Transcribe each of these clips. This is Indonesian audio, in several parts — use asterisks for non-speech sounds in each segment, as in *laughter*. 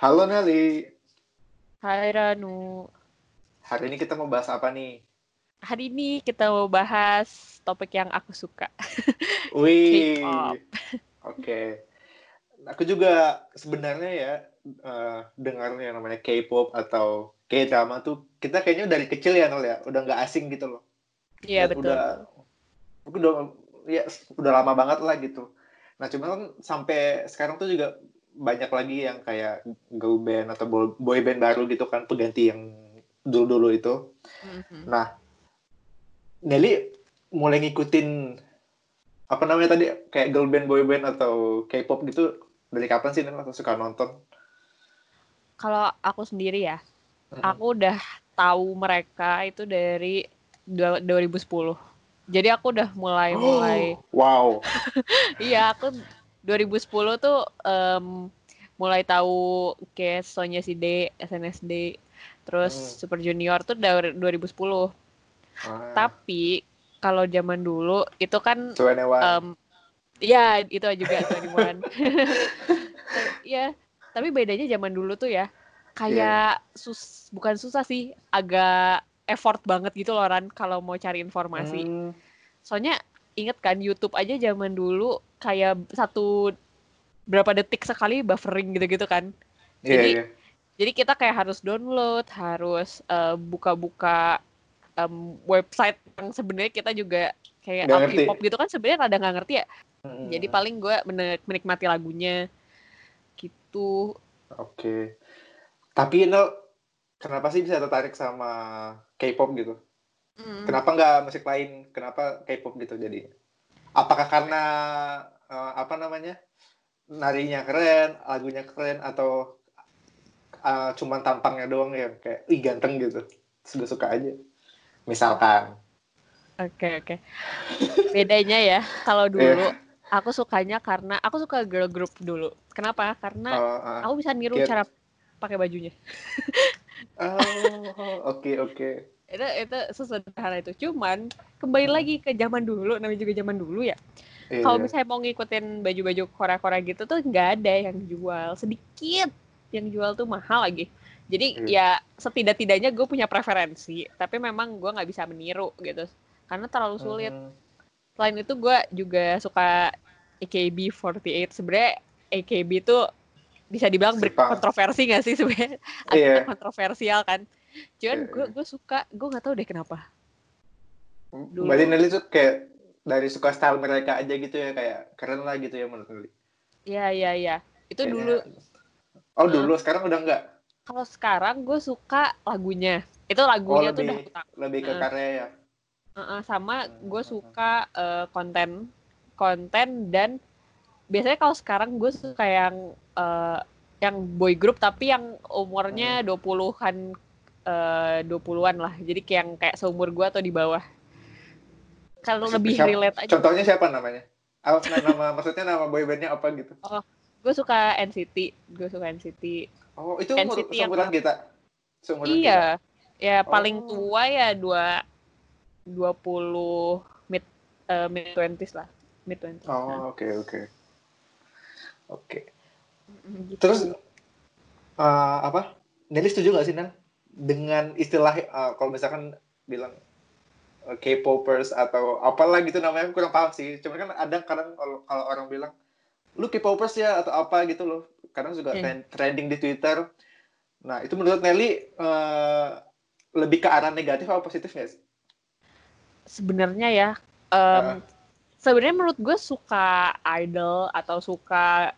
Halo Nelly, Hai Ranu. hari ini kita mau bahas apa nih? Hari ini kita mau bahas topik yang aku suka. *laughs* Wih, oke. Aku juga sebenarnya ya eh, dengar yang namanya K-pop atau K-drama tuh kita kayaknya dari kecil ya Nol ya, udah nggak asing gitu loh. Iya betul. Udah, udah ya udah lama banget lah gitu. Nah cuma kan sampai sekarang tuh juga banyak lagi yang kayak girl band atau boy- band baru gitu kan pengganti yang dulu-dulu itu. Mhm. Nah, Nelly mulai ngikutin apa namanya tadi kayak girl band, boy band atau K-pop gitu dari kapan sih Nelly atau suka nonton? Kalau aku sendiri ya, Mm-mm. aku udah tahu mereka itu dari dua- 2010. Jadi aku udah mulai mulai *gasps* wow. *laughs* iya aku 2010 tuh em, mulai tahu kayak Sonya CD, SNSD, terus Hmm. Super Junior tuh dari 2010. Ah, Tapi kalau zaman dulu itu kan. Em, Iya, itu juga 21. *laughs* Iya, tapi bedanya zaman dulu tuh ya, kayak sus bukan susah sih, agak effort banget gitu loh Ran kalau mau cari informasi. Hmm, Soalnya inget kan YouTube aja zaman dulu kayak satu berapa detik sekali buffering gitu-gitu kan. iya, Jadi iya. jadi kita kayak harus download, harus eh, buka-buka em, website yang sebenarnya kita juga kayak ngerti. K-pop gitu kan sebenarnya rada nggak ngerti ya. Hmm, Jadi paling gue menikmati lagunya gitu. Oke. Tapi Nel, kenapa sih bisa tertarik sama K-pop gitu? Mm. Kenapa nggak musik lain? Kenapa K-pop gitu jadi? Apakah karena eh, apa namanya narinya keren, lagunya keren, atau eh, cuman tampangnya doang yang kayak ih ganteng gitu? Sudah suka aja. Misalkan. Oke oke. Bedanya ya kalau Iya. dulu aku sukanya karena aku suka girl group dulu. Kenapa? Karena Oh, ah. aku bisa niru cara pakai bajunya. Oh, oke oke. Itu itu sesederhana itu. Cuman kembali lagi ke zaman dulu, namanya juga zaman dulu ya. Iya. Kalau misalnya mau ngikutin baju-baju Korea-Korea gitu tuh nggak ada yang jual sedikit. Yang jual tuh mahal lagi. Jadi Iya. ya setidak-tidaknya gue punya preferensi, tapi memang gue nggak bisa meniru gitu, karena terlalu sulit. Hmm, Selain itu gue juga suka AKB48. Sebenarnya AKB tuh bisa dibilang berkontroversi nggak sih sebenarnya? Iya. Agak kontroversial kan. Cuman Iya, gue iya. gue suka, gue nggak tahu deh kenapa. Dulu. Berarti Nelly tuh kayak dari suka style mereka aja gitu ya kayak keren lah gitu ya menurut Nelly. Iya iya iya. Itu Kayaknya- dulu. Oh dulu sekarang udah enggak. Kalau sekarang gue suka lagunya. Itu lagunya Oh, tuh lebih- udah utama. Lebih ke karya ya. Heeh, sama gue Hmm. suka eh, konten konten dan biasanya kalau sekarang gue suka yang eh, yang boy group tapi yang umurnya 20-an eh 20-an lah. Jadi kayak yang kayak seumur gue atau di bawah. Kalau lebih Siapa- relate aja. Contohnya siapa namanya? Apa nama maksudnya nama boybandnya apa gitu? Gue suka NCT, gue suka NCT. Oh itu umur NCT yang seumuran kita. Seumuran iya. Ya paling Oh. tua ya dua 20 mid eh, mid 20s lah. Mid 20s. kita. Oh oke oke. Oke. Gitu. Terus eh, apa? Nelly setuju gak sih Nel dengan istilah eh, kalau misalkan bilang eh, K-popers atau apalah gitu namanya aku kurang paham sih. Cuma kan ada kadang kalau orang bilang lu K-popers ya atau apa gitu loh. Kadang juga Hmm. trend- trending di Twitter. Nah itu menurut Nelly eh, lebih ke arah negatif atau positif nggak sih? sebenarnya ya em, Ah. sebenarnya menurut gue suka idol atau suka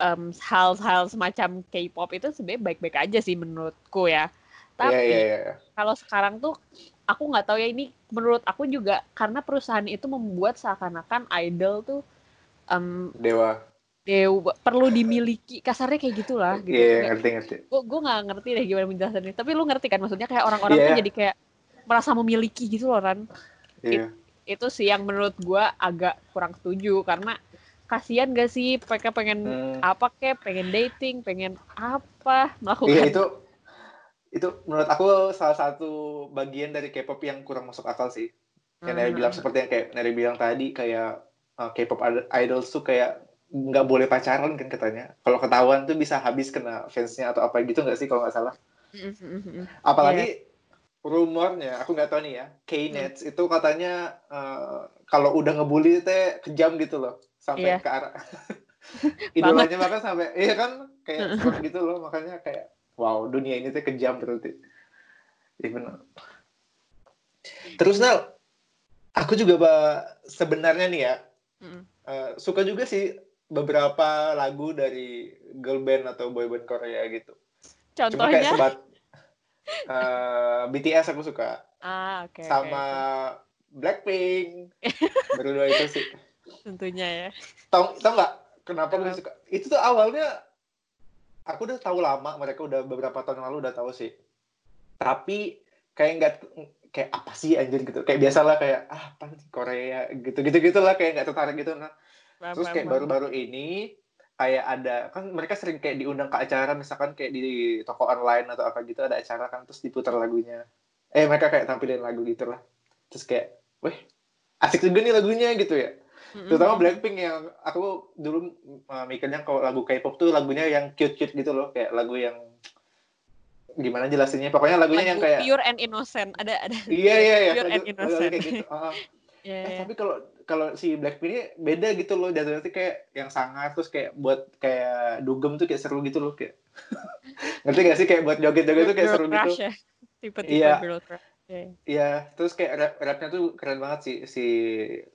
em, hal-hal semacam K-pop itu sebenarnya baik-baik aja sih menurutku ya tapi Iya iya iya. kalau sekarang tuh aku nggak tahu ya ini menurut aku juga karena perusahaan itu membuat seakan-akan idol tuh em, Dewa. dewa perlu dimiliki kasarnya kayak gitulah gitu Iya ngerti ngerti. gue gue nggak ngerti deh gimana menjelaskannya tapi lu ngerti kan maksudnya kayak orang-orang tuh Iya. jadi kayak merasa memiliki gitu loh Ran Iya. itu sih yang menurut gua agak kurang setuju karena kasihan gak sih mereka pengen Hmm. apa kek pengen dating pengen apa melakukan Iya itu itu menurut aku salah satu bagian dari K-pop yang kurang masuk akal sih. Kayak Hmm. bilang seperti yang kayak Neri bilang tadi kayak uh, K-pop id- idols tuh kayak nggak boleh pacaran kan katanya. Kalau ketahuan tuh bisa habis kena fansnya atau apa gitu nggak sih kalau nggak salah. Apalagi rumornya, aku nggak tahu nih ya, K-Nets hmm. itu katanya uh, kalau udah ngebully teh kejam gitu loh, sampai yeah. ke arah *laughs* idolanya bahkan sampai iya kan kayak *laughs* gitu loh, makanya kayak wow dunia ini teh kejam berarti. Even Terus Nal, aku juga bah, sebenarnya nih ya mm. uh, suka juga sih beberapa lagu dari girl band atau boy band Korea gitu. Contohnya? Cuma kayak sebat uh, eh, BTS aku suka. Ah. Okay, Sama okay. Blackpink. *laughs* Berdua itu sih. Tentunya ya. Tahu tahu nggak kenapa gue suka? Itu tuh awalnya aku udah tahu lama, mereka udah beberapa tahun lalu udah tahu sih. Tapi kayak nggak kayak apa sih anjir gitu. Kayak biasalah kayak ah apa sih Korea? Gitu gitu gitulah kayak nggak tertarik gitu. Nah terus kayak baru-baru ini kayak ada kan mereka sering kayak diundang ke acara misalkan kayak di toko online atau apa gitu ada acara kan terus diputar lagunya. Eh mereka kayak tampilin lagu gitu lah terus kayak weh asik juga nih lagunya gitu ya terutama Blackpink yang aku dulu uh, mikirnya kalau lagu K-pop tuh lagunya yang cute-cute gitu loh. Kayak lagu yang gimana jelasinnya? Pokoknya lagunya Lagu yang kayak pure and innocent. Ada ada. Iya iya iya. Pure lagu, and innocent. kayak gitu. uh, yeah, *laughs* eh, yeah. tapi kalau kalau si Blackpink ini beda gitu loh. Jatuhnya kayak yang sangat terus kayak buat kayak dugem tuh kayak seru gitu loh kayak. *laughs* Ngerti gak sih? Kayak buat joget-joget tuh kayak seru gitu. Ya. tipe-tipe iya. Iya, yeah. terus kayak rap rapnya tuh keren banget sih si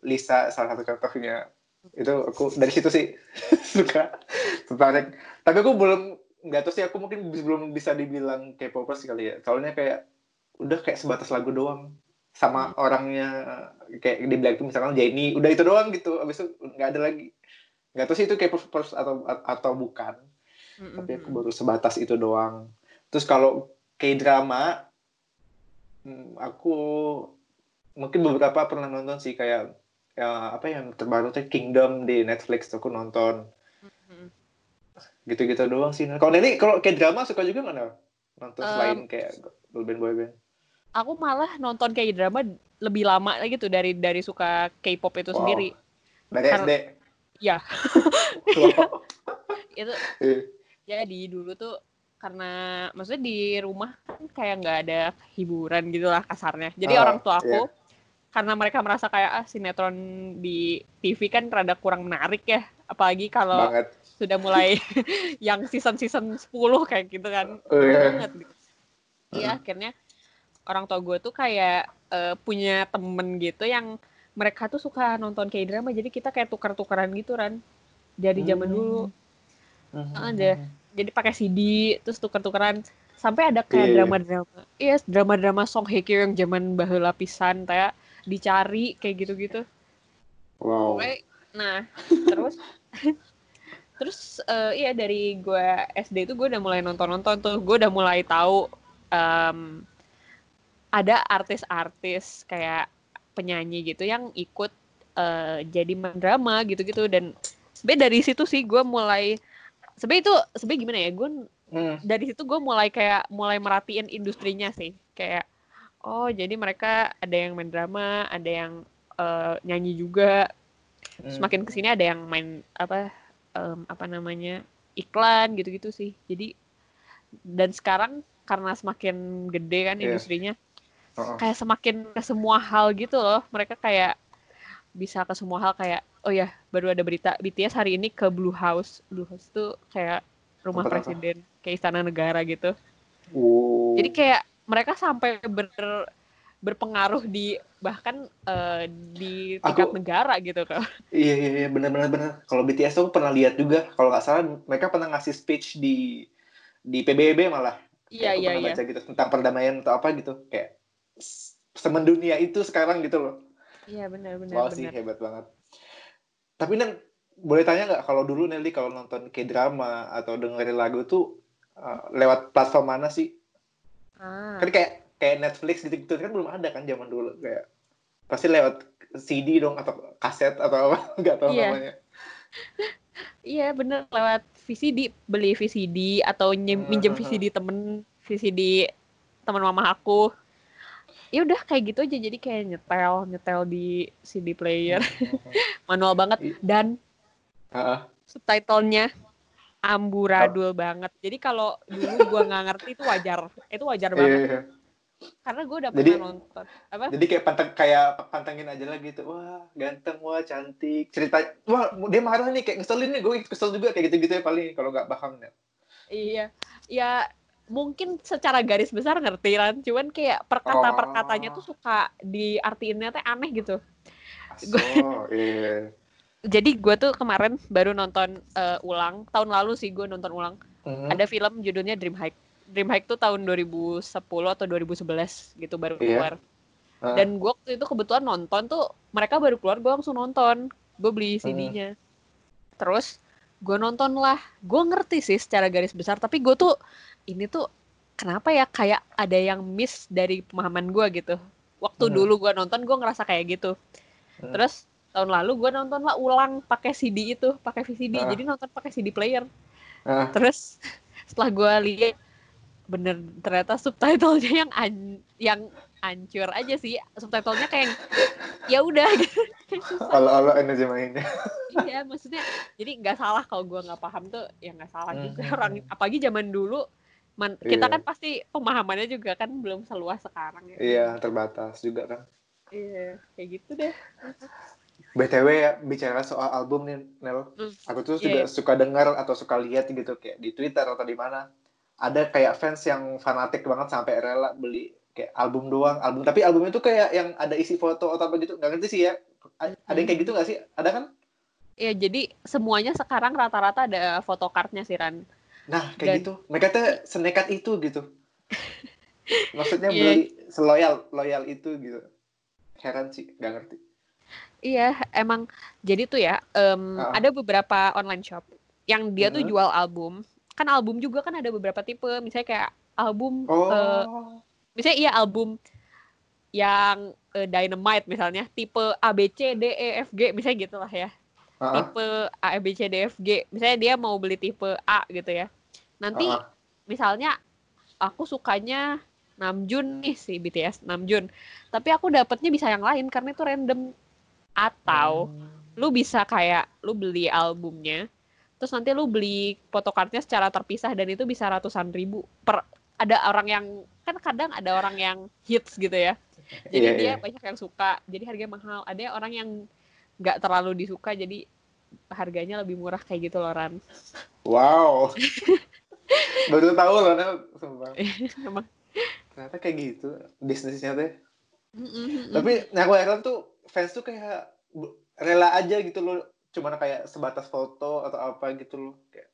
Lisa salah satu contohnya. Itu aku dari situ sih *laughs* suka tertarik. Tapi aku belum nggak tahu sih aku mungkin belum bisa dibilang K-popers kali ya. Soalnya kayak udah kayak sebatas lagu doang. Sama hmm. orangnya kayak di Blackpink misalkan Jennie udah itu doang gitu. Abis itu nggak ada lagi. Nggak tahu sih itu K-popers atau atau bukan. Hmm. tapi aku baru sebatas itu doang. Terus kalau K-drama aku mungkin beberapa pernah nonton sih kayak ya apa yang terbaru tuh Kingdom di Netflix aku nonton gitu-gitu doang sih. Kalau Nelly kalau kayak drama suka juga nggak nonton um, selain kayak girl band boy band? Aku malah nonton kayak drama lebih lama lagi tuh dari dari suka K-pop itu wow. sendiri. Dari Karena, SD. Ya. *laughs* itu yeah. jadi dulu tuh karena maksudnya di rumah kan kayak nggak ada hiburan gitulah kasarnya. Jadi uh, orang tua aku yeah karena mereka merasa kayak ah sinetron di TV kan rada kurang menarik ya apalagi kalau sudah mulai *laughs* yang season-season 10 kayak gitu kan. Oh, yeah. banget gitu. Iya, akhirnya orang tua gue tuh kayak uh, punya temen gitu yang mereka tuh suka nonton kayak drama jadi kita kayak tukar-tukaran gitu kan dari zaman hmm. dulu hmm. ada jadi pakai CD terus tukar-tukaran sampai ada kayak iya. drama-drama iya yes, drama-drama Song Hye Kyo yang zaman bahula pisan kayak dicari kayak gitu-gitu. Wow. Nah terus *laughs* terus uh, iya dari gue SD itu gue udah mulai nonton-nonton tuh. Gue udah mulai tahu um, ada artis-artis kayak penyanyi gitu yang ikut uh, jadi mendrama gitu-gitu. Dan sebenarnya dari situ sih gue mulai sebenarnya itu sebenarnya gimana ya gue hmm. dari situ gue mulai kayak mulai merhatiin industrinya sih kayak oh jadi mereka ada yang main drama ada yang uh, nyanyi juga hmm. semakin ke sini ada yang main apa um, apa namanya iklan gitu-gitu sih jadi dan sekarang karena semakin gede kan yeah. industrinya uh -uh. kayak semakin ke semua hal gitu loh mereka kayak bisa ke semua hal kayak oh ya baru ada berita BTS hari ini ke Blue House Blue House tuh kayak rumah apa, presiden apa? kayak istana negara gitu oh. jadi kayak mereka sampai ber berpengaruh di bahkan uh, di tingkat aku, negara gitu kan. Iya iya, iya benar-benar benar. Kalau BTS tuh pernah lihat juga kalau nggak salah mereka pernah ngasih speech di di PBB malah. Iya iya iya. Baca gitu tentang perdamaian atau apa gitu kayak semendunia itu sekarang gitu loh. Iya benar benar. Wow benar. sih hebat banget. Tapi Nen boleh tanya nggak kalau dulu Nelly kalau nonton k drama atau dengerin lagu tuh uh, lewat platform mana sih? Ah. Kan kayak kayak Netflix gitu gitu kan belum ada kan zaman dulu kayak pasti lewat CD dong atau kaset atau apa *laughs* nggak tahu yeah. namanya *laughs* iya bener lewat VCD beli VCD atau minjem VCD temen VCD teman mama aku ya udah kayak gitu aja jadi kayak nyetel nyetel di CD player *laughs* manual banget dan uh subtitlenya amburadul banget. Jadi kalau dulu gua nggak ngerti itu wajar. Itu wajar Iya, banget. iya. Karena gue udah Jadi- pernah nonton. Apa? Jadi kayak panteng kayak pantengin aja lah gitu. Wah, ganteng, wah cantik. Cerita, wah dia marah nih kayak ngeselin nih. Gue kesel juga kayak gitu-gitu ya paling kalau nggak paham ya. Iya. Ya mungkin secara garis besar ngerti kan. Cuman kayak perkata-perkatanya Oh. tuh suka diartiinnya teh aneh gitu. Oh, iya. Jadi gue tuh kemarin baru nonton eh, ulang. Tahun lalu sih gue nonton ulang. Hmm. Ada film judulnya Dream Hike. Dream Hike tuh tahun 2010 atau 2011 gitu baru Iya. keluar. Ah. Dan gue waktu itu kebetulan nonton tuh mereka baru keluar gue langsung nonton. Gue Hmm. beli CD-nya. Terus gue nonton lah. Gue ngerti sih secara garis besar. Tapi gue tuh ini tuh kenapa ya kayak ada yang miss dari pemahaman gue gitu. Waktu Hmm. dulu gue nonton gue ngerasa kayak gitu. Hmm. Terus tahun lalu gue nonton lah ulang pakai CD itu, pakai VCD. Ah. Jadi nonton pakai CD player. Ah. Terus *laughs* setelah gue lihat bener ternyata subtitlenya yang an yang hancur aja sih subtitlenya kayak *laughs* ya udah gitu Kayak susah. Olo-olo aja mainnya. iya maksudnya jadi nggak salah kalau gue nggak paham tuh ya nggak salah juga Hmm. orang apalagi zaman dulu man- kita Iya. kan pasti pemahamannya juga kan belum seluas sekarang ya Iya, terbatas juga kan. iya kayak gitu deh BTW ya, bicara soal album nih, Nel. Hmm. Aku tuh Iya, juga iya. suka dengar atau suka lihat gitu kayak di Twitter atau di mana. Ada kayak fans yang fanatik banget sampai rela beli kayak album doang, album. Tapi albumnya tuh kayak yang ada isi foto atau apa gitu. Nggak ngerti sih ya. A- Ada yang kayak gitu nggak sih? Ada kan? ya jadi semuanya sekarang rata-rata ada photocardnya sih Ran Nah, kayak Dan- gitu. Mereka tuh senekat itu gitu. *laughs* Maksudnya Iya. beli seloyal, loyal itu gitu. Heran sih, nggak ngerti. Iya, emang jadi tuh ya em, Ah. ada beberapa online shop yang dia tuh Mhm. jual album. Kan album juga kan ada beberapa tipe, misalnya kayak album Oh, eh, misalnya iya album yang eh, Dynamite misalnya, tipe A B C D E F G misalnya gitulah ya. Ah, Tipe A B C D F G. Misalnya dia mau beli tipe A gitu ya. Nanti ah, misalnya aku sukanya Namjoon nih si BTS Namjoon. Tapi aku dapetnya bisa yang lain karena itu random atau lu bisa kayak lu beli albumnya terus nanti lu beli photocardnya secara terpisah dan itu bisa ratusan ribu per ada orang yang kan kadang ada orang yang hits gitu ya jadi Iya, dia iya. banyak yang suka jadi harganya mahal ada orang yang nggak terlalu disuka jadi harganya lebih murah kayak gitu loh Ran Wow. *laughs* Baru tahu loh. Sumpah. emang Ternyata kayak gitu bisnisnya teh. Mm-mm. Tapi yang aku heran tuh fans tuh kayak rela aja gitu loh. Cuman kayak sebatas foto atau apa gitu loh. Kayak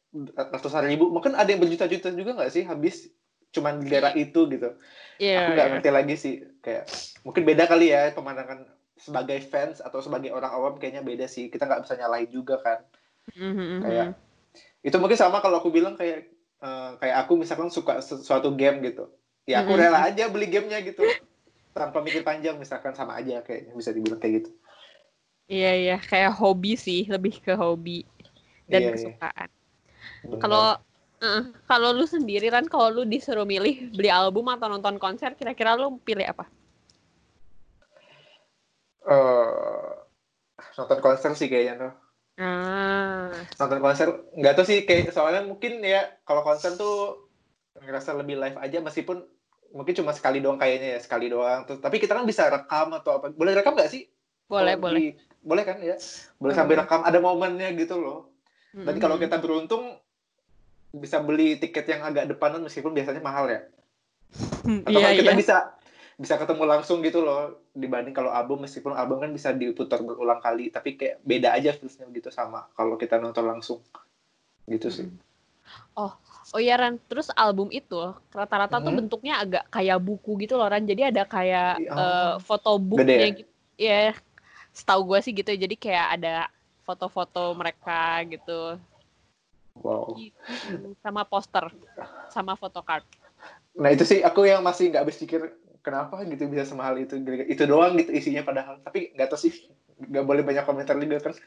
ratusan ribu. Mungkin ada yang berjuta-juta juga nggak sih habis cuman di daerah itu gitu. Iya, aku nggak iya. ngerti lagi sih. Kayak mungkin beda kali ya pemandangan sebagai fans atau sebagai orang awam kayaknya beda sih. Kita nggak bisa nyalahin juga kan. Mhm, Kayak itu mungkin sama kalau aku bilang kayak eh, kayak aku misalkan suka sesuatu game gitu ya aku Mhm. rela aja beli gamenya gitu tanpa mikir panjang misalkan sama aja kayaknya bisa dibilang kayak gitu iya iya kayak hobi sih lebih ke hobi dan Iya, iya. kesukaan. Kalau eh, kalau lu sendiri kan kalau lu disuruh milih beli album atau nonton konser kira-kira lu pilih apa? Eh, nonton konser sih kayaknya tuh. Ah, nonton konser nggak tahu sih kayak soalnya mungkin ya kalau konser tuh ngerasa lebih live aja meskipun mungkin cuma sekali doang kayaknya ya sekali doang. Terus tapi kita kan bisa rekam atau apa. Boleh rekam nggak sih? Boleh Kalau boleh. di- boleh kan ya? Boleh sambil rekam ada momennya gitu loh. Dan kalau kita beruntung bisa beli tiket yang agak depanan meskipun biasanya mahal ya. *laughs* Atau Iya kan kita iya. bisa bisa ketemu langsung gitu loh dibanding kalau album meskipun album kan bisa diputar berulang kali tapi kayak beda aja feelsnya gitu sama kalau kita nonton langsung gitu sih. Oh iya Ran, terus album itu rata-rata tuh Mhm. bentuknya agak kayak buku gitu loh Ran. Jadi ada kayak Oh. eh, foto booknya ya? gitu. Ya, setahu gue sih gitu. Jadi kayak ada foto-foto mereka gitu. Wow. Gitu. Sama poster, sama photocard. Nah itu sih aku yang masih nggak habis pikir kenapa gitu bisa semahal itu? Itu doang gitu isinya padahal. Tapi nggak tahu sih nggak boleh banyak komentar juga kan. *laughs*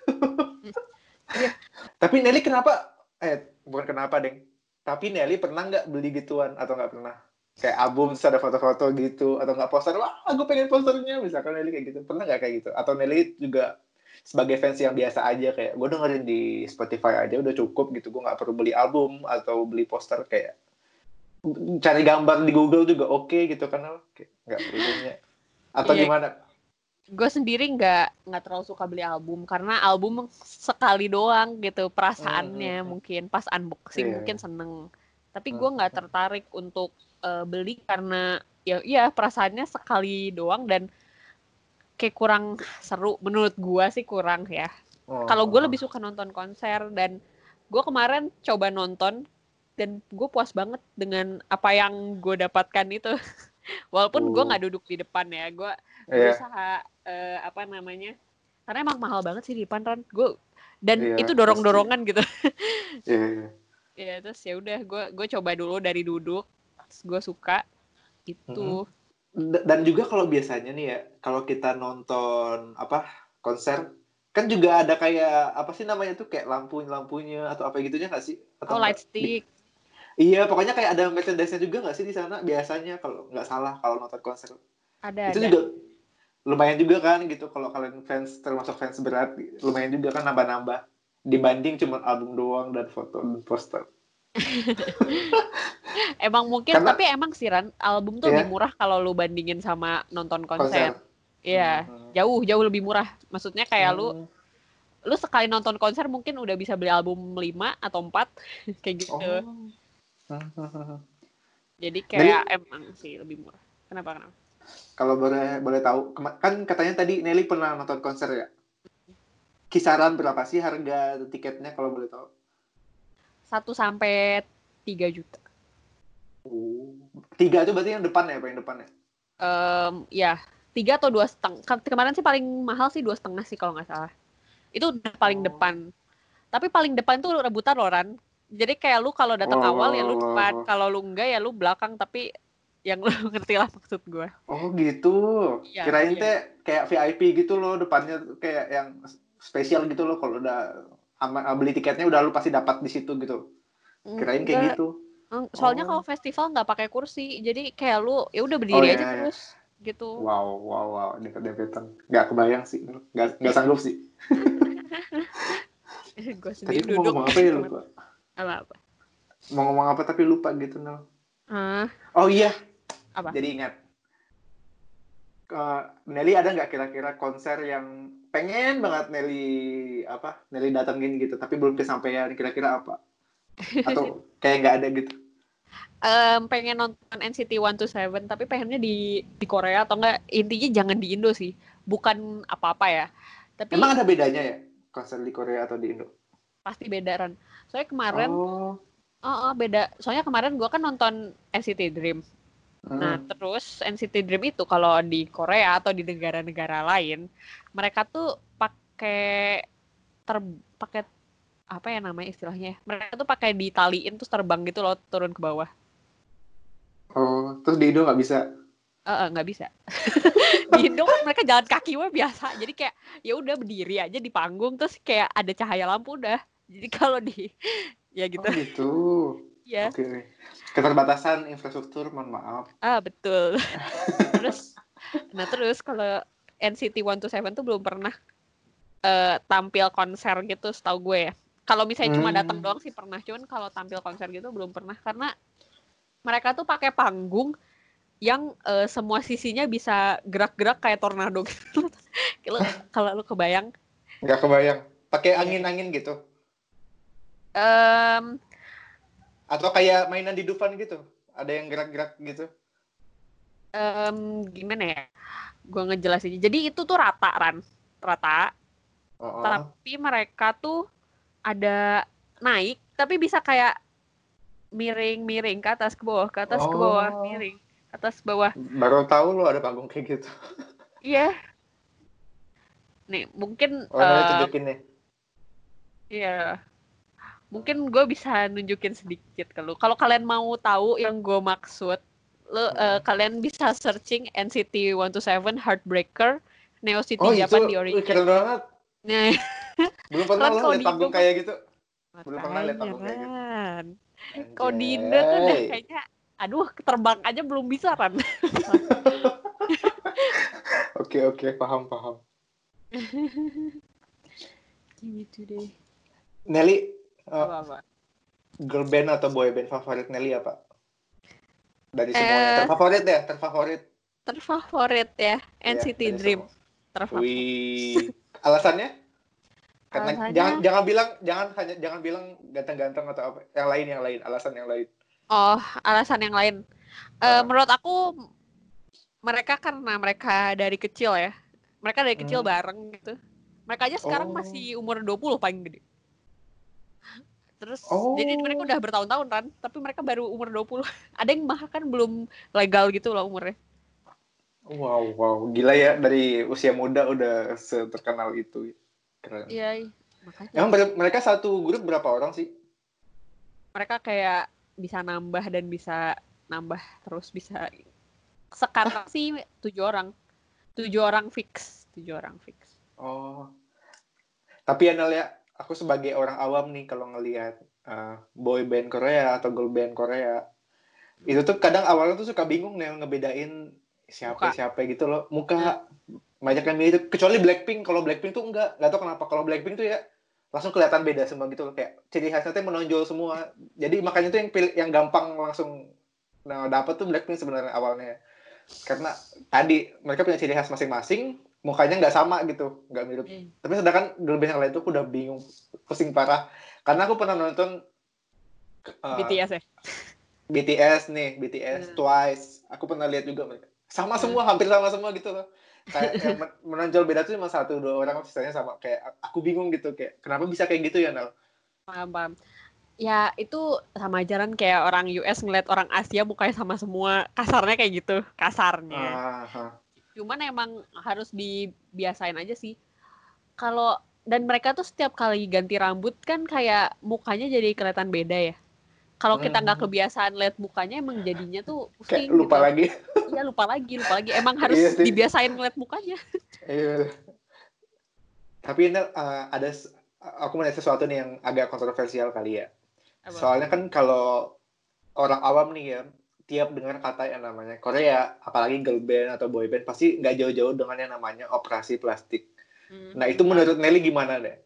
Iya. tapi Nelly kenapa? Eh bukan kenapa deng. Tapi Nelly pernah nggak beli gituan? Atau nggak pernah? Kayak album terus ada foto-foto gitu atau nggak poster? Wah aku pengen posternya. Misalkan Nelly kayak gitu. Pernah nggak kayak gitu? Atau Nelly juga sebagai fans yang biasa aja kayak gue dengerin di Spotify aja udah cukup gitu. Gue nggak perlu beli album atau beli poster kayak cari gambar di Google juga oke okay, gitu kan nggak perlunya atau yeah. gimana gue sendiri nggak nggak terlalu suka beli album karena album sekali doang gitu perasaannya hmm. mungkin pas unboxing yeah. mungkin seneng tapi gue nggak tertarik untuk uh, beli karena ya iya perasaannya sekali doang dan kayak kurang seru menurut gue sih kurang ya oh, kalau gue oh. lebih suka nonton konser dan gue kemarin coba nonton dan gue puas banget dengan apa yang gue dapatkan itu *laughs* walaupun uh. gue nggak duduk di depan ya gue yeah. berusaha uh, apa namanya karena emang mahal banget sih di depan Ron gue dan yeah, itu dorong dorongan gitu yeah. *laughs* ya terus ya udah gue gue coba dulu dari duduk gue suka itu mm-hmm. dan juga kalau biasanya nih ya kalau kita nonton apa konser kan juga ada kayak apa sih namanya tuh kayak lampu lampunya atau apa gitunya nggak sih atau oh light stick Iya, pokoknya kayak ada merchandise-nya juga nggak sih di sana biasanya kalau nggak salah kalau nonton konser. Ada. Itu ada. juga lumayan juga kan gitu kalau kalian fans termasuk fans berat lumayan juga kan nambah-nambah dibanding cuma album doang dan foto dan poster. *laughs* emang mungkin Karena, tapi emang sih Ran album tuh yeah. lebih murah kalau lu bandingin sama nonton konser. Iya, hmm. jauh jauh lebih murah. Maksudnya kayak hmm. lu lu sekali nonton konser mungkin udah bisa beli album 5 atau 4 *laughs* kayak gitu. Oh. Jadi kayak Nelly, emang sih lebih murah. Kenapa kenapa? Kalau boleh boleh tahu, kan katanya tadi Nelly pernah nonton konser ya. Kisaran berapa sih harga tiketnya kalau boleh tahu? Satu sampai tiga juta. Oh, tiga itu berarti yang depan ya, apa yang depan ya? Um, ya, tiga atau dua setengah. Kemarin sih paling mahal sih dua setengah sih kalau nggak salah. Itu udah paling oh. depan. Tapi paling depan tuh rebutan loh, Ran jadi kayak lu kalau datang oh, awal ya lu depan kalau lu enggak ya lu belakang tapi yang lu *laughs* ngerti lah maksud gue oh gitu? Ya, kirain iya. teh kayak VIP gitu loh depannya kayak yang spesial gitu loh kalau udah beli tiketnya udah lu pasti dapat di situ gitu. Kirain kayak enggak. gitu. Soalnya oh. kalau festival nggak pakai kursi jadi kayak lu ya udah berdiri oh, iya, aja iya. terus gitu. Wow wow wow deket deketan nggak kebayang sih nggak nggak sanggup sih. *laughs* Gue sendiri Tadi duduk mau ngomong apa ya lupa apa apa mau ngomong apa tapi lupa gitu Nel. Uh, oh iya. Apa? Jadi ingat. Uh, Nelly ada nggak kira-kira konser yang pengen banget Nelly apa Nelly datengin gitu tapi belum kesampaian kira-kira apa? *laughs* Atau kayak nggak ada gitu? Um, pengen nonton NCT One to Seven tapi pengennya di di Korea atau enggak intinya jangan di Indo sih. Bukan apa-apa ya. Tapi emang ada bedanya ya konser di Korea atau di Indo? Pasti beda Ran soalnya kemarin oh. Oh, oh beda. Soalnya kemarin gue kan nonton NCT Dream. Hmm. nah terus NCT Dream itu kalau di Korea atau di negara-negara lain mereka tuh pakai ter pakai apa ya namanya istilahnya? Mereka tuh pakai ditaliin terus terbang gitu loh turun ke bawah. Oh terus di Indo nggak bisa? Nggak uh, uh, bisa. *laughs* Di Indo kan mereka jalan kaki wah biasa. Jadi kayak ya udah berdiri aja di panggung terus kayak ada cahaya lampu udah jadi kalau di *laughs* ya gitu. Oh gitu. *laughs* ya. Oke. Okay. Keterbatasan infrastruktur, mohon maaf. Ah betul. *laughs* terus, nah terus kalau NCT One to Seven tuh belum pernah uh, tampil konser gitu, setahu gue ya. Kalau misalnya hmm. cuma datang doang sih pernah, cuman kalau tampil konser gitu belum pernah karena mereka tuh pakai panggung yang uh, semua sisinya bisa gerak-gerak kayak tornado gitu. kalau lu kebayang? Nggak kebayang. Pakai angin-angin gitu um, atau kayak mainan di Dufan gitu? Ada yang gerak-gerak gitu? um, gimana ya? Gue ngejelasin jadi itu tuh rata ran. Rata. Oh, oh. tapi mereka tuh ada naik tapi bisa kayak miring-miring ke atas ke bawah ke atas oh. ke bawah oh. miring ke atas ke bawah. Baru tahu lo ada panggung kayak gitu. *laughs* Iya. Nih mungkin oh, uh, tunjukin nih. iya mungkin gue bisa nunjukin sedikit ke lu. Kalau kalian mau tahu yang gue maksud, lu uh, kalian bisa searching NCT 127 Heartbreaker Neo City oh, Japan itu, di origin. keren banget. Nah. *laughs* Belum pernah lo lihat panggung kayak gitu. Belum pernah lihat panggung kayak gitu. Kalau di Indo tuh udah kayaknya aduh terbang aja belum bisa kan. *laughs* Oke oke paham paham. *laughs* Me today. Nelly Apa apa? girl band atau boy band favorit Nelly apa? Dari semuanya Eh. terfavorit ya, terfavorit. Terfavorit ya, NCT dari Dream. semua. Terfavorit. Wih, alasannya? Karena Alasannya? jangan jangan bilang jangan hanya jangan bilang ganteng-ganteng atau apa. Yang lain yang lain, alasan yang lain. Oh, alasan yang lain. Eh, Ah. menurut aku mereka karena mereka dari kecil ya. Mereka dari kecil Hmm. bareng gitu. Mereka aja sekarang Oh. masih umur 20 paling gede. Terus Oh. jadi mereka udah bertahun-tahun kan, tapi mereka baru umur 20. *laughs* Ada yang bahkan belum legal gitu loh umurnya. Wow, wow, gila ya dari usia muda udah seterkenal itu. Keren. Iya, makanya. Emang mereka satu grup berapa orang sih? mereka kayak bisa nambah dan bisa nambah terus bisa sekarang sih tujuh orang tujuh orang fix tujuh orang fix Oh. Tapi ya Nel ya, aku sebagai orang awam nih kalau ngelihat uh, boy band Korea atau girl band Korea, itu tuh kadang awalnya tuh suka bingung nih ngebedain siapa Muka. siapa gitu loh. Muka banyak yang mirip kecuali Blackpink. Kalau Blackpink tuh enggak, enggak tahu kenapa. Kalau Blackpink tuh ya langsung kelihatan beda semua gitu loh kayak ciri khasnya tuh menonjol semua. Jadi makanya tuh yang pilih, yang gampang langsung nah dapat tuh Blackpink sebenarnya awalnya. Karena tadi mereka punya ciri khas masing-masing, mukanya nggak sama gitu, nggak mirip. Hmm. tapi sedangkan girl band yang lain tuh aku udah bingung pusing parah. Karena aku pernah nonton uh, BTS ya? BTS nih BTS Hmm. Twice. Aku pernah lihat juga mereka. Sama Hmm. semua hampir sama semua gitu loh. Kayak yang menonjol beda tuh cuma satu dua orang sisanya sama. Kayak aku bingung gitu kayak kenapa bisa kayak gitu ya Nel? Paham paham. Ya itu sama ajaran kayak orang US ngeliat orang Asia mukanya sama semua. Kasarnya kayak gitu kasarnya. Ah. Cuman emang harus dibiasain aja sih kalau dan mereka tuh setiap kali ganti rambut kan kayak mukanya jadi kelihatan beda ya kalau kita nggak Hmm. kebiasaan lihat mukanya emang jadinya tuh kayak pusing lupa gitu. lagi Iya lupa lagi, lupa lagi. Emang *laughs* harus Iya dibiasain ngeliat mukanya. Iya. tapi Nel uh, ada aku melihat sesuatu nih yang agak kontroversial kali ya Apa? Soalnya kan kalau orang awam nih ya, tiap dengar kata yang namanya Korea, apalagi girl band atau boy band, pasti nggak jauh-jauh dengan yang namanya operasi plastik. Hmm. Nah itu menurut Nelly gimana deh?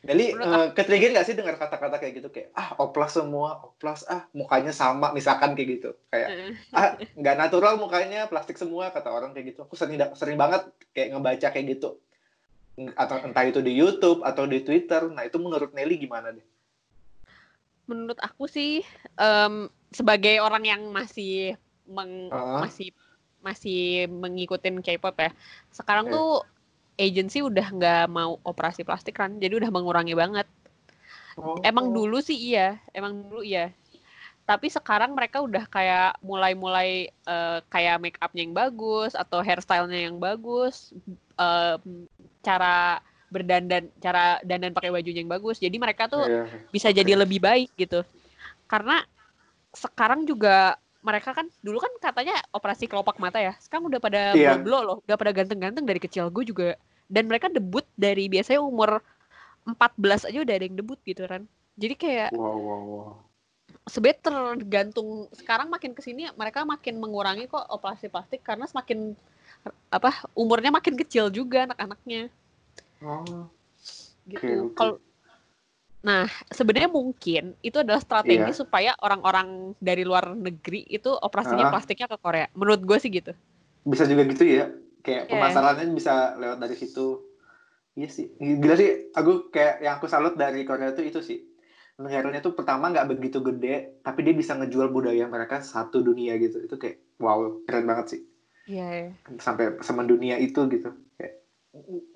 Nelly Menurut eh, ketrigger nggak sih dengar kata-kata kayak gitu kayak ah oplas semua, oplas ah mukanya sama, misalkan kayak gitu, kayak Eh, ah nggak natural mukanya plastik semua kata orang kayak gitu. Aku sering sering banget kayak ngebaca kayak gitu, atau entah itu di YouTube atau di Twitter. Nah itu menurut Nelly gimana deh? Menurut aku sih em, sebagai orang yang masih meng, Ah. masih masih mengikutin K-pop ya. Sekarang Eh. tuh agency udah nggak mau operasi plastik kan, jadi udah mengurangi banget. Oh. Emang dulu sih iya, emang dulu iya. Tapi sekarang mereka udah kayak mulai-mulai eh, kayak make upnya yang bagus atau hairstylenya yang bagus, em, cara berdandan, cara dandan pakai bajunya yang bagus. Jadi mereka tuh Iya. bisa jadi lebih baik gitu. Karena sekarang juga mereka kan dulu kan katanya operasi kelopak mata ya. Sekarang udah pada Iya. blok loh, udah pada ganteng-ganteng dari kecil. Gue juga dan mereka debut dari biasanya umur 14 aja udah ada yang debut gitu kan. Jadi kayak Wow, wow, wow. sebenarnya tergantung sekarang makin ke sini mereka makin mengurangi kok operasi plastik karena semakin apa umurnya makin kecil juga anak-anaknya Oh, gitu. Oke, oke. Kalau nah sebenarnya mungkin itu adalah strategi Iya. supaya orang-orang dari luar negeri itu operasinya Ah. plastiknya ke Korea. Menurut gue sih gitu. bisa juga gitu ya. Kayak Iya. pemasarannya bisa lewat dari situ. Iya sih. Gila sih. Aku kayak yang aku salut dari Korea itu itu sih. Negaranya tuh pertama nggak begitu gede, tapi dia bisa ngejual budaya mereka satu dunia gitu. Itu kayak wow, keren banget sih. Iya. Sampai sama dunia itu gitu.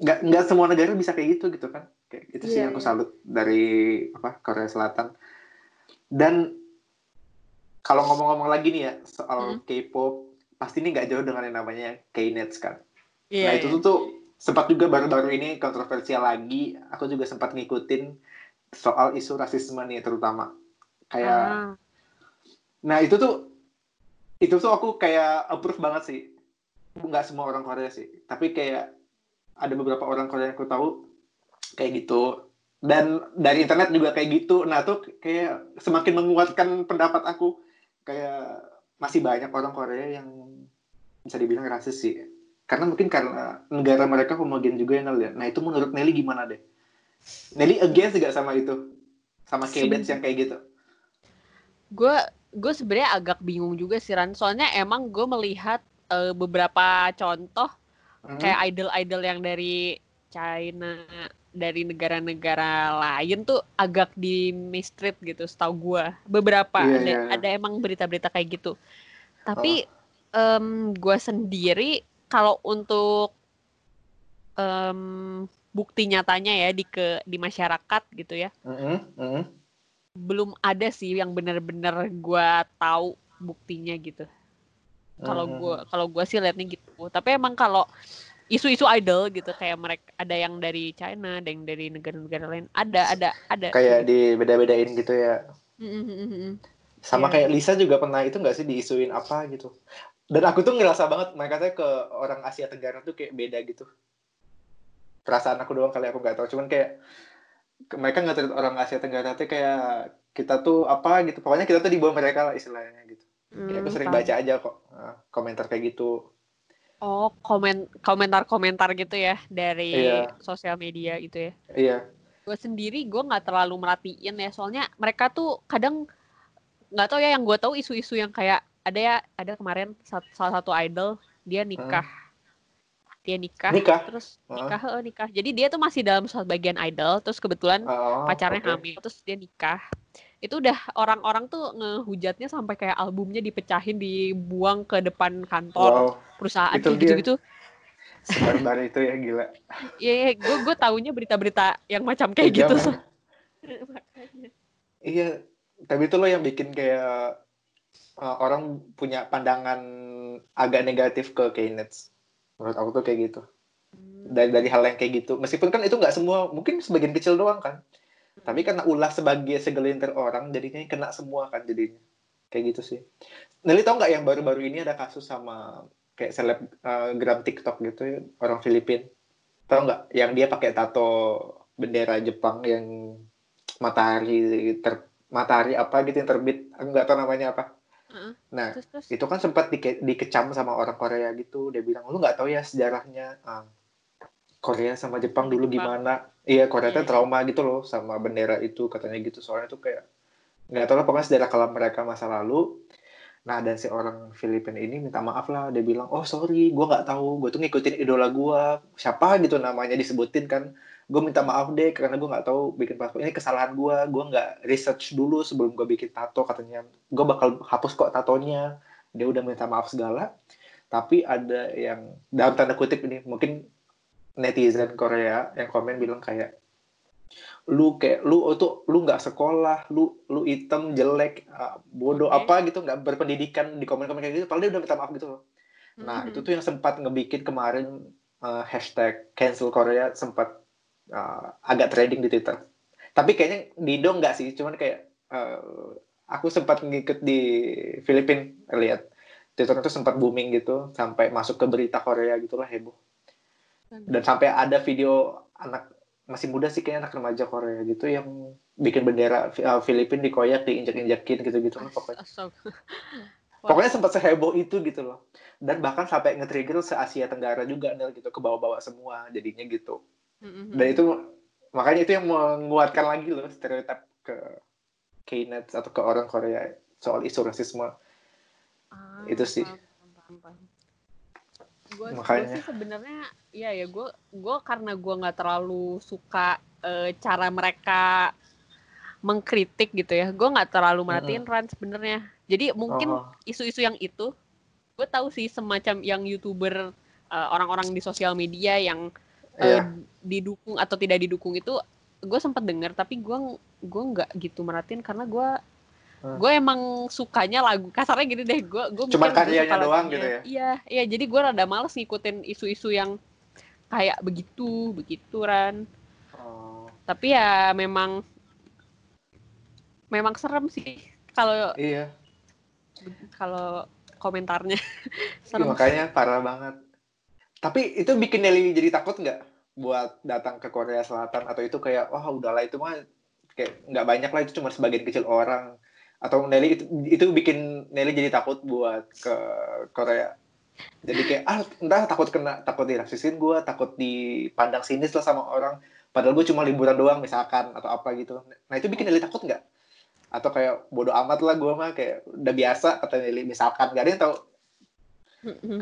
Nggak nggak semua negara bisa kayak gitu gitu kan. Kayak itu sih Iya, yang aku iya. salut dari apa Korea Selatan. Dan kalau ngomong-ngomong lagi nih ya soal Hmm. K-pop, pasti ini nggak jauh dengan yang namanya K-Nets kan. Iya. nah itu tuh, tuh sempat juga baru-baru ini kontroversial lagi. Aku juga sempat ngikutin soal isu rasisme nih terutama. Kayak, Ah. nah itu tuh itu tuh aku kayak approve banget sih. Nggak semua orang Korea sih, tapi kayak ada beberapa orang Korea yang aku tahu kayak gitu. Dan dari internet juga kayak gitu. Nah tuh kayak semakin menguatkan pendapat aku. Kayak masih banyak orang Korea yang bisa dibilang rasis sih. Karena mungkin karena negara mereka homogen juga ya Nel ya. Nah itu menurut Nelly gimana deh? Nelly against gak sama itu sama K-Dance yang kayak gitu gue gue sebenarnya agak bingung juga sih Ran soalnya emang gue melihat uh, beberapa contoh hmm. kayak idol-idol yang dari China dari negara-negara lain tuh agak di mistreat gitu setahu gue beberapa yeah, ada yeah. ada emang berita-berita kayak gitu tapi oh. um, gue sendiri kalau untuk um, bukti nyatanya ya di ke di masyarakat gitu ya mm -hmm. Mm -hmm. belum ada sih yang benar-benar gue tahu buktinya gitu kalau mm-hmm. gue kalau gue sih liatnya gitu tapi emang kalau isu-isu idol gitu kayak mereka ada yang dari China, ada yang dari negara-negara lain, ada ada ada. Kayak di beda-bedain gitu ya. Mm-hmm. Sama yeah. kayak Lisa juga pernah itu nggak sih diisuin apa gitu. Dan aku tuh ngerasa banget mereka tuh ke orang Asia Tenggara tuh kayak beda gitu. Perasaan aku doang kali aku nggak tahu, cuman kayak mereka nggak orang Asia Tenggara tuh kayak kita tuh apa gitu. Pokoknya kita tuh di bawah mereka lah istilahnya gitu. Mm, kayak aku sering baca aja kok uh, komentar kayak gitu Oh, komen komentar-komentar gitu ya dari iya. sosial media gitu ya. Iya. Gue sendiri gue nggak terlalu merhatiin ya, soalnya mereka tuh kadang nggak tahu ya yang gue tahu isu-isu yang kayak ada ya ada kemarin salah satu idol dia nikah. Hmm. Dia nikah, nikah, terus nikah, uh. nikah. Jadi dia tuh masih dalam bagian idol, terus kebetulan uh, pacarnya okay. hamil, terus dia nikah itu udah orang-orang tuh ngehujatnya sampai kayak albumnya dipecahin dibuang ke depan kantor wow. perusahaan itu gitu-gitu. Sebarbar itu ya gila. Iya yeah, gue gue taunya berita-berita yang macam kayak ya, gitu. so. iya tapi itu loh yang bikin kayak uh, orang punya pandangan agak negatif ke Keynes menurut aku tuh kayak gitu. Hmm. dari dari hal yang kayak gitu. Meskipun kan itu nggak semua mungkin sebagian kecil doang kan tapi karena ulah sebagai segelintir orang jadinya kena semua kan jadinya. Kayak gitu sih. Nelly tau nggak yang baru-baru ini ada kasus sama kayak selebgram uh, TikTok gitu ya, orang Filipin? Tau nggak? Yang dia pakai tato bendera Jepang yang matahari ter matahari apa gitu yang terbit aku nggak tahu namanya apa. Nah terus, terus. itu kan sempat di, dikecam sama orang Korea gitu. Dia bilang lu nggak tahu ya sejarahnya uh, Korea sama Jepang dulu gimana iya Korea yeah. trauma gitu loh sama bendera itu katanya gitu. Soalnya tuh kayak nggak tahu lah pokoknya sejarah kelam mereka masa lalu. Nah dan si orang Filipina ini minta maaf lah. Dia bilang oh sorry gue nggak tahu. Gue tuh ngikutin idola gue siapa gitu namanya disebutin kan. Gue minta maaf deh karena gue nggak tahu bikin paspor. Ini kesalahan gue gue nggak research dulu sebelum gue bikin tato katanya. Gue bakal hapus kok tatonya. Dia udah minta maaf segala. Tapi ada yang dalam tanda kutip ini mungkin netizen Korea yang komen bilang kayak lu kayak lu itu lu nggak sekolah lu lu hitam jelek uh, bodoh okay. apa gitu nggak berpendidikan di komen-komen kayak gitu padahal dia udah minta maaf gitu loh nah mm-hmm. itu tuh yang sempat ngebikin kemarin uh, hashtag cancel Korea sempat uh, agak trading di Twitter tapi kayaknya di Indo nggak sih cuman kayak uh, aku sempat ngikut di Filipina lihat Twitter itu sempat booming gitu sampai masuk ke berita Korea gitulah heboh dan sampai ada video anak masih muda sih kayaknya anak remaja Korea gitu yang bikin bendera uh, Filipina dikoyak diinjak-injakin gitu-gitu. Lah pokoknya. *laughs* pokoknya sempat seheboh itu gitu loh. Dan bahkan sampai nge-trigger se Asia Tenggara juga nih gitu. Ke bawah-bawah semua jadinya gitu. Dan itu makanya itu yang menguatkan lagi loh stereotip ke K-net atau ke orang Korea soal isu rasisme. Ah, itu sih. paham, paham, paham. Gue sih sebenarnya ya ya gue gue karena gue nggak terlalu suka uh, cara mereka mengkritik gitu ya gue nggak terlalu merhatiin mm -hmm. Ran sebenarnya jadi mungkin oh. isu-isu oh. yang itu gue tahu sih semacam yang youtuber uh, orang-orang di sosial media yang uh, yeah. didukung atau tidak didukung itu gue sempat dengar tapi gue gue nggak gitu merhatiin karena gue Hmm. gue emang sukanya lagu kasarnya gitu deh gue gue cuma karyanya doang gitu ya iya iya jadi gue rada males ngikutin isu-isu yang kayak begitu begitu ran oh. tapi ya memang memang serem sih kalau iya. kalau komentarnya. *laughs* Serem. Iya, makanya parah banget. Tapi itu bikin Nelly jadi takut nggak buat datang ke Korea Selatan? Atau itu kayak wah oh, udahlah itu mah kayak nggak banyak lah itu cuma sebagian kecil orang. Atau Nelly itu itu bikin Nelly jadi takut buat ke Korea jadi kayak ah entah takut kena takut dirasisin gue takut dipandang sinis lah sama orang. Padahal gue cuma liburan doang misalkan atau apa gitu. Nah itu bikin Nelly takut nggak? Atau kayak bodoh amat lah gue mah kayak udah biasa kata Nelly misalkan. Gak ada yang tahu.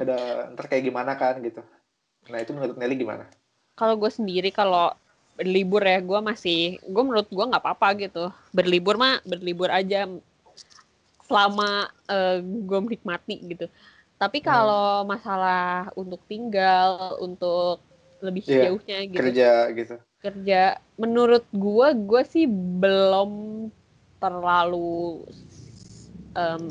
Kada ntar kayak gimana kan gitu. Nah itu menurut Nelly gimana? Kalau gue sendiri kalau berlibur ya gue masih gue menurut gue nggak apa-apa gitu. Berlibur mah berlibur aja. Selama uh, gue menikmati gitu tapi hmm. kalau masalah untuk tinggal untuk lebih yeah, jauhnya gitu kerja gitu kerja menurut gue gue sih belum terlalu um,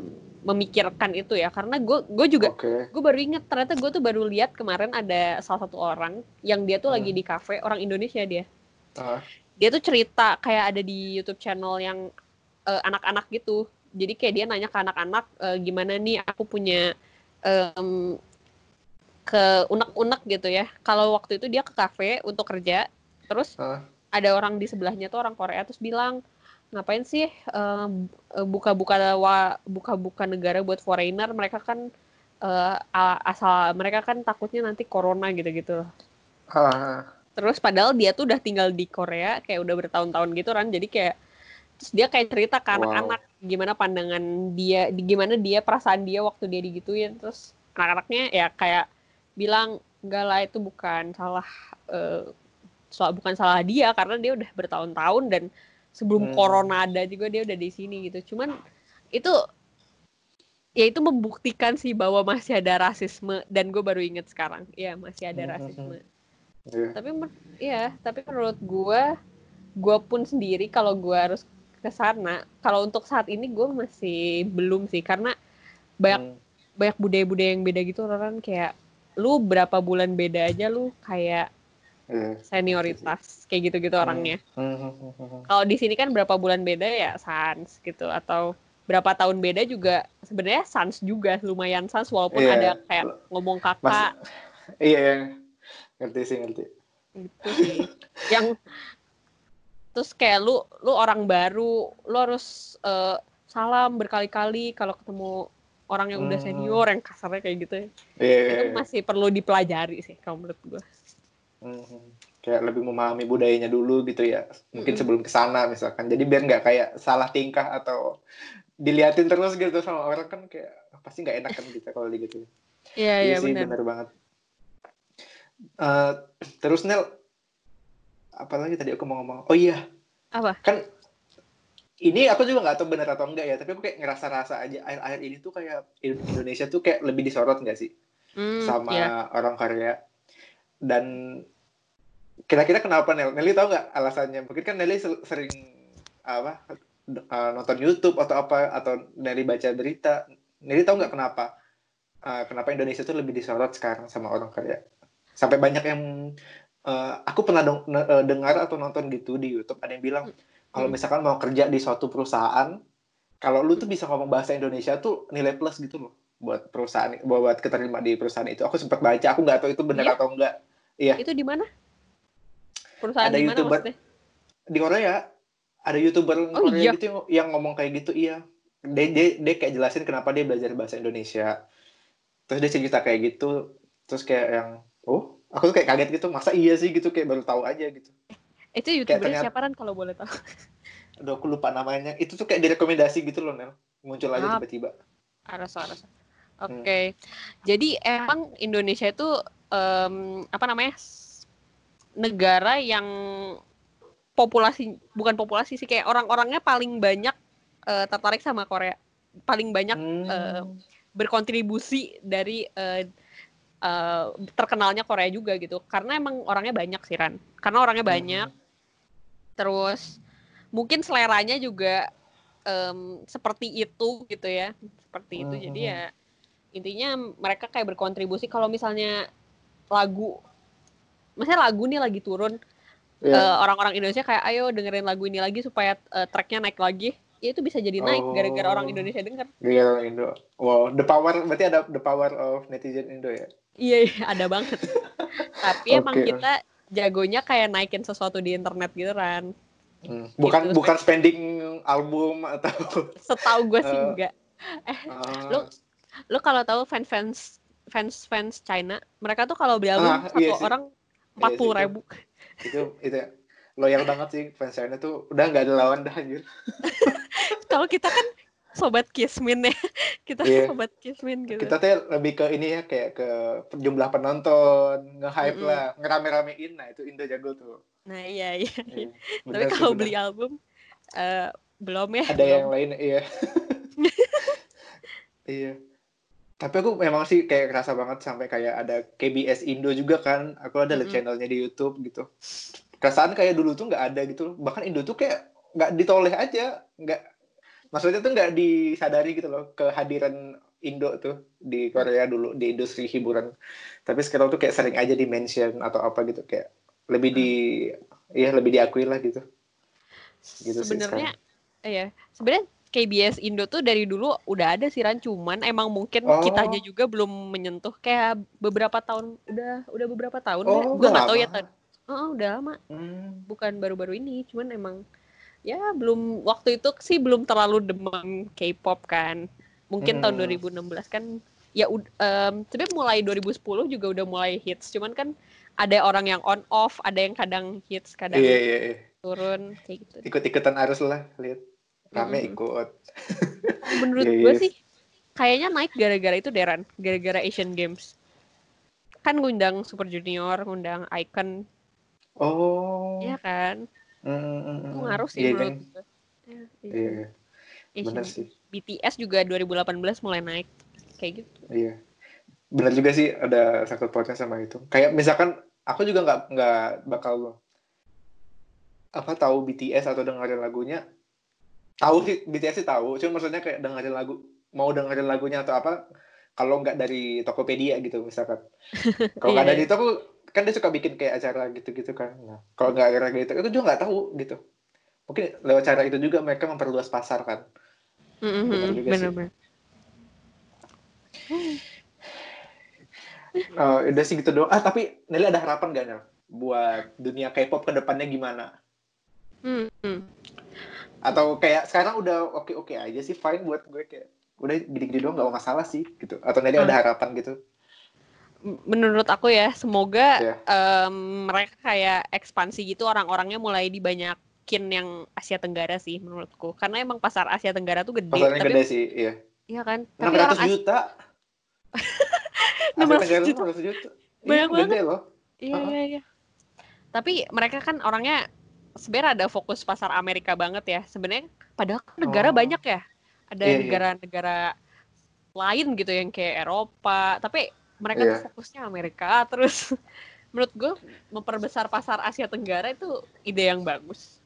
memikirkan itu ya karena gue gue juga okay. gue baru inget ternyata gue tuh baru lihat kemarin ada salah satu orang yang dia tuh hmm. lagi di kafe orang Indonesia dia uh. dia tuh cerita kayak ada di YouTube channel yang uh, anak-anak gitu jadi kayak dia nanya ke anak-anak uh, gimana nih aku punya um, ke unek-unek gitu ya. Kalau waktu itu dia ke kafe untuk kerja terus uh. ada orang di sebelahnya tuh orang Korea terus bilang ngapain sih buka-buka uh, buka-buka negara buat foreigner? Mereka kan uh, asal mereka kan takutnya nanti corona gitu-gitu. Terus padahal dia tuh udah tinggal di Korea kayak udah bertahun-tahun gitu kan. Jadi kayak terus dia kayak cerita ke anak-anak wow. gimana pandangan dia gimana dia perasaan dia waktu dia digituin terus anak-anaknya ya kayak bilang enggak lah itu bukan salah uh, soal bukan salah dia karena dia udah bertahun-tahun dan sebelum hmm. corona ada juga dia udah di sini gitu cuman itu ya itu membuktikan sih bahwa masih ada rasisme dan gue baru inget sekarang ya masih ada hmm, hmm, rasisme yeah. tapi ya tapi menurut gue gue pun sendiri kalau gue harus ke sana kalau untuk saat ini gue masih belum sih karena banyak hmm. banyak budaya-budaya yang beda gitu orang kayak lu berapa bulan beda aja lu kayak Iya. senioritas kayak gitu-gitu hmm. orangnya. Hmm, hmm, Kalau di sini kan berapa bulan beda ya sans gitu atau berapa tahun beda juga sebenarnya sans juga lumayan sans walaupun yeah. ada kayak ngomong kakak. Mas, iya, iya, ngerti sih ngerti. Gitu sih. Yang terus kayak lu lu orang baru, lu harus uh, salam berkali-kali kalau ketemu orang yang udah senior yang kasarnya kayak gitu ya. Yeah, itu iya. masih perlu dipelajari sih kalau menurut gue. Hmm, kayak lebih memahami budayanya dulu gitu ya. Mungkin hmm. sebelum ke sana misalkan. Jadi biar nggak kayak salah tingkah atau diliatin terus gitu sama orang kan kayak pasti nggak enak kan gitu kalau gitu. Iya, iya sih benar. banget. Uh, terus Nel apa lagi tadi aku mau ngomong? Oh iya. Apa? Kan ini aku juga nggak tahu benar atau enggak ya, tapi aku kayak ngerasa-rasa aja akhir-akhir ini tuh kayak Indonesia tuh kayak lebih disorot nggak sih mm, sama yeah. orang Korea dan kira-kira kenapa Nelly? Nelly tahu nggak alasannya? Mungkin kan Nelly sering apa uh, nonton YouTube atau apa atau Nelly baca berita. Nelly tahu nggak kenapa? Uh, kenapa Indonesia itu lebih disorot sekarang sama orang Korea? Sampai banyak yang uh, aku pernah dong, uh, dengar atau nonton gitu di YouTube ada yang bilang kalau hmm. misalkan mau kerja di suatu perusahaan, kalau lu tuh bisa ngomong bahasa Indonesia tuh nilai plus gitu loh buat perusahaan buat keterima di perusahaan itu. Aku sempat baca, aku nggak tahu itu benar iya? atau enggak. Iya. Itu di mana? Perusahaan ada di mana YouTuber, maksudnya? Di Korea. Ada YouTuber oh, Korea iya? gitu yang, yang ngomong kayak gitu, iya. Dia, dia, dia kayak jelasin kenapa dia belajar bahasa Indonesia. Terus dia cerita kayak gitu. Terus kayak yang, oh, aku tuh kayak kaget gitu. Masa iya sih gitu, kayak baru tahu aja gitu. Itu YouTuber ternyata, siapa kan kalau boleh tahu? *laughs* Aduh, aku lupa namanya. Itu tuh kayak direkomendasi gitu loh, Nel. Muncul aja tiba-tiba. Arasa, arasa. Oke. Okay. Hmm. Jadi emang Indonesia itu um, apa namanya? negara yang populasi bukan populasi sih kayak orang-orangnya paling banyak uh, tertarik sama Korea paling banyak hmm. uh, berkontribusi dari uh, uh, terkenalnya Korea juga gitu karena emang orangnya banyak sih Ran karena orangnya hmm. banyak terus mungkin seleranya juga um, seperti itu gitu ya seperti itu jadi hmm. ya intinya mereka kayak berkontribusi kalau misalnya lagu maksudnya lagu nih lagi turun yeah. Iya. uh, orang-orang Indonesia kayak ayo dengerin lagu ini lagi supaya uh, tracknya naik lagi ya itu bisa jadi naik oh. gara-gara orang Indonesia denger gara orang Indo wow the power berarti ada the power of netizen Indo ya iya, iya ada banget. *laughs* Tapi okay. emang kita jagonya kayak naikin sesuatu di internet gitu kan hmm. bukan gitu, bukan spending album atau *laughs* setahu gue sih uh, enggak. Eh uh, lo lo kalau tahu fans fans fans fans China mereka tuh kalau beli album uh, satu iya orang empat puluh ribu. Itu itu loyal banget sih fans China tuh. Udah nggak ada lawan dah anjir. *laughs* Kalau kita kan sobat Kismin ya. *laughs* Kita Iya. sobat Kismin gitu. kita tuh lebih ke ini ya kayak ke jumlah penonton nge-hype Mm-mm. lah ngerame-ramein nah itu Indo jago tuh Nah, iya iya. Iya, Tapi bener kalau beli album eh belum ya. ada yang belum. lain iya *laughs* iya tapi aku memang sih kayak kerasa banget sampai kayak ada KBS Indo juga kan aku ada liat Mm-mm. channelnya di YouTube gitu perasaan kayak dulu tuh nggak ada gitu bahkan Indo tuh kayak nggak ditoleh aja nggak maksudnya tuh nggak disadari gitu loh kehadiran Indo tuh di Korea dulu di industri hiburan tapi sekarang tuh kayak sering aja di mention atau apa gitu kayak lebih di ya lebih diakui lah gitu gitu Sebenarnya iya, sebenarnya KBS Indo tuh dari dulu udah ada sih Ran, cuman emang mungkin Oh. kitanya juga belum menyentuh kayak beberapa tahun udah udah beberapa tahun Oh. Gue nggak tahu ya tahun. Oh, udah lama, Hmm. bukan baru-baru ini, cuman emang ya belum waktu itu sih belum terlalu demam K-pop kan. Mungkin tahun Hmm. 2016 kan ya em, sebenarnya mulai 2010 juga udah mulai hits, cuman kan ada orang yang on off, ada yang kadang hits, kadang iya iya iya turun kayak gitu. ikut-ikutan arus lah lihat rame Mm-mm. ikut *laughs* menurut Iya, gue iya. sih kayaknya naik gara-gara itu Deran gara-gara Asian Games kan ngundang Super Junior ngundang Icon oh ya kan Mm, mm, mm, itu ngaruh sih iya menurut kan gue Ya, iya. Iya. Asian benar sih. BTS juga 2018 mulai naik kayak gitu. Iya. Benar juga sih ada sangkut pautnya sama itu. Kayak misalkan aku juga nggak nggak bakal apa tahu BTS atau dengerin lagunya. Tahu sih BTS sih tahu cuma maksudnya kayak dengerin lagu mau dengerin lagunya atau apa kalau nggak dari Tokopedia gitu misalkan. *laughs* Kalau nggak Iya. dari toko kan dia suka bikin kayak acara gitu-gitu kan. Nah, kalau nggak gara gitu itu juga nggak tahu gitu. Mungkin lewat cara itu juga mereka memperluas pasar kan. Sih. benar-benar Eh, udah sih gitu doang. Ah tapi Nelly ada harapan gak Nel? Buat dunia K-pop ke depannya gimana? Hmm, hmm. atau kayak sekarang udah oke oke aja sih fine buat gue kayak udah gini-gini doang gak masalah sih gitu. Atau Nelly ada harapan gitu menurut aku ya semoga Iya. em, mereka kayak ekspansi gitu orang-orangnya mulai dibanyakin yang Asia Tenggara sih menurutku karena emang pasar Asia Tenggara tuh gede pasarnya tapi gede sih iya iya kan tapi 600 orang *laughs* Asia juta 600 Asia Tenggara juta. 600 juta Banyak iya, gede loh Iya iya iya. Tapi mereka kan orangnya sebenarnya ada fokus pasar Amerika banget ya. Sebenarnya padahal kan negara Oh. banyak ya. Ada Iya, iya. negara-negara lain gitu yang kayak Eropa, tapi mereka Iya. tuh fokusnya Amerika *laughs* terus menurut gue memperbesar pasar Asia Tenggara itu ide yang bagus.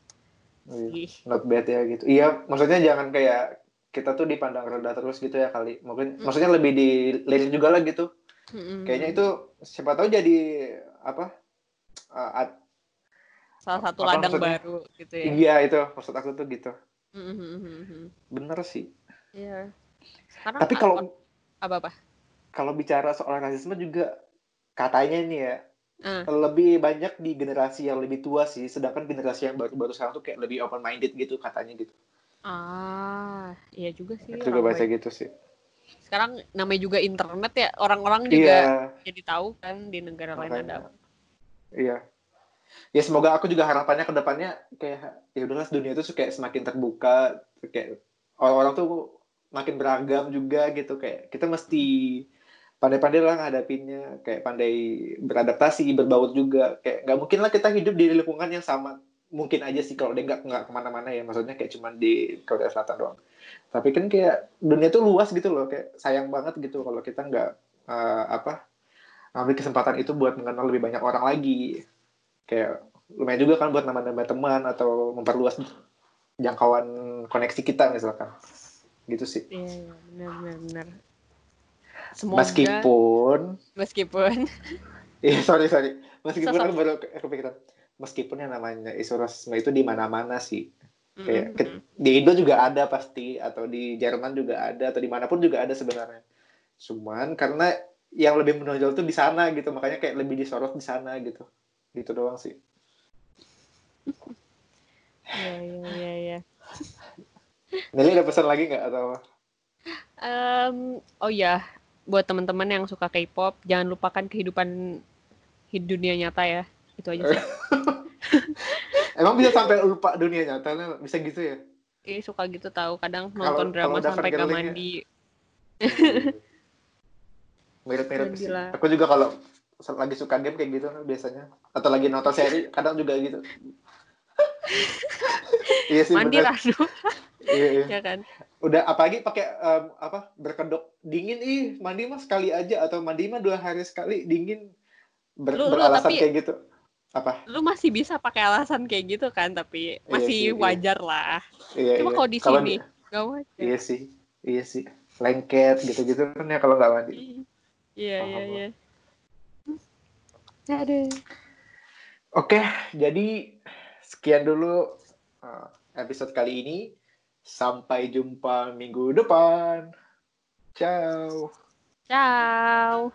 Iya. Ih. not bad ya gitu iya maksudnya jangan kayak kita tuh dipandang rendah terus gitu ya kali mungkin Hmm. maksudnya lebih dilirik juga lah gitu Mm-mm. kayaknya itu siapa tahu jadi apa uh, at- salah satu apa ladang maksudnya? baru gitu ya. iya itu maksud aku tuh gitu Mm-mm. bener sih Iya. Sekarang tapi kalau apa-apa? Kalau bicara soal rasisme juga katanya nih ya Ah. lebih banyak di generasi yang lebih tua sih sedangkan generasi yang baru-baru sekarang tuh kayak lebih open minded gitu katanya gitu Ah, iya juga sih. aku juga baca gitu sih sekarang namanya juga internet ya orang-orang juga iya jadi tahu kan di negara lain ada makanya apa. iya ya semoga aku juga harapannya ke depannya kayak ya udahlah dunia itu kayak semakin terbuka kayak orang-orang tuh makin beragam juga gitu kayak kita mesti pandai-pandai lah ngadapinnya kayak pandai beradaptasi berbaur juga. Kayak nggak mungkin lah kita hidup di lingkungan yang sama. Mungkin aja sih kalau dia nggak nggak ke mana-mana ya maksudnya kayak cuman di Korea Selatan doang. Tapi kan kayak dunia tuh luas gitu loh kayak sayang banget gitu kalau kita nggak eh, apa ngambil kesempatan itu buat mengenal lebih banyak orang lagi. Kayak lumayan juga kan buat nambah-nambah teman atau memperluas jangkauan koneksi kita misalkan. Gitu sih. Iya, iya, benar benar benar. Semoga meskipun meskipun. *laughs* Iya sorry sorry. Meskipun Sosok. kan baru ke- kepikiran meskipun yang namanya isu rasisme itu di mana-mana sih. Kayak ke- di Indo juga ada pasti atau di Jerman juga ada atau di mana pun juga ada sebenarnya. Cuman karena yang lebih menonjol tuh di sana gitu makanya kayak lebih disorot di sana gitu. Gitu doang sih. Iya iya iya iya. Nelly ada pesan lagi nggak atau apa? Em, oh ya, buat teman-teman yang suka K-pop, jangan lupakan kehidupan hid dunia nyata ya. Itu aja sih. *laughs* Emang bisa sampai lupa dunia nyata bisa gitu ya? Ih, suka gitu tahu kadang nonton drama sampai gak ya. mandi. *laughs* Mirip-mirip sih. Aku juga kalau lagi suka game kayak gitu biasanya. Atau lagi nonton seri kadang juga gitu. *laughs* iya sih Mandi. Ranu, Iya, iya. ya kan? Udah apalagi pakai em, apa berkedok dingin ih mandi mah sekali aja atau mandi mah dua hari sekali dingin Ber- Lu- lu beralasan tapi- kayak gitu. Apa? Lu masih bisa pakai alasan kayak gitu kan, tapi Iya masih sih, iya. wajar lah. Iya, Cuma iya. kalau di sini di- gak wajar. Iya sih. Iya sih. Lengket gitu-gitu kan ya kalau nggak mandi. Iya, iya, iya. Aduh. Oke, jadi sekian dulu uh, episode kali ini. Sampai jumpa minggu depan. Ciao. Ciao.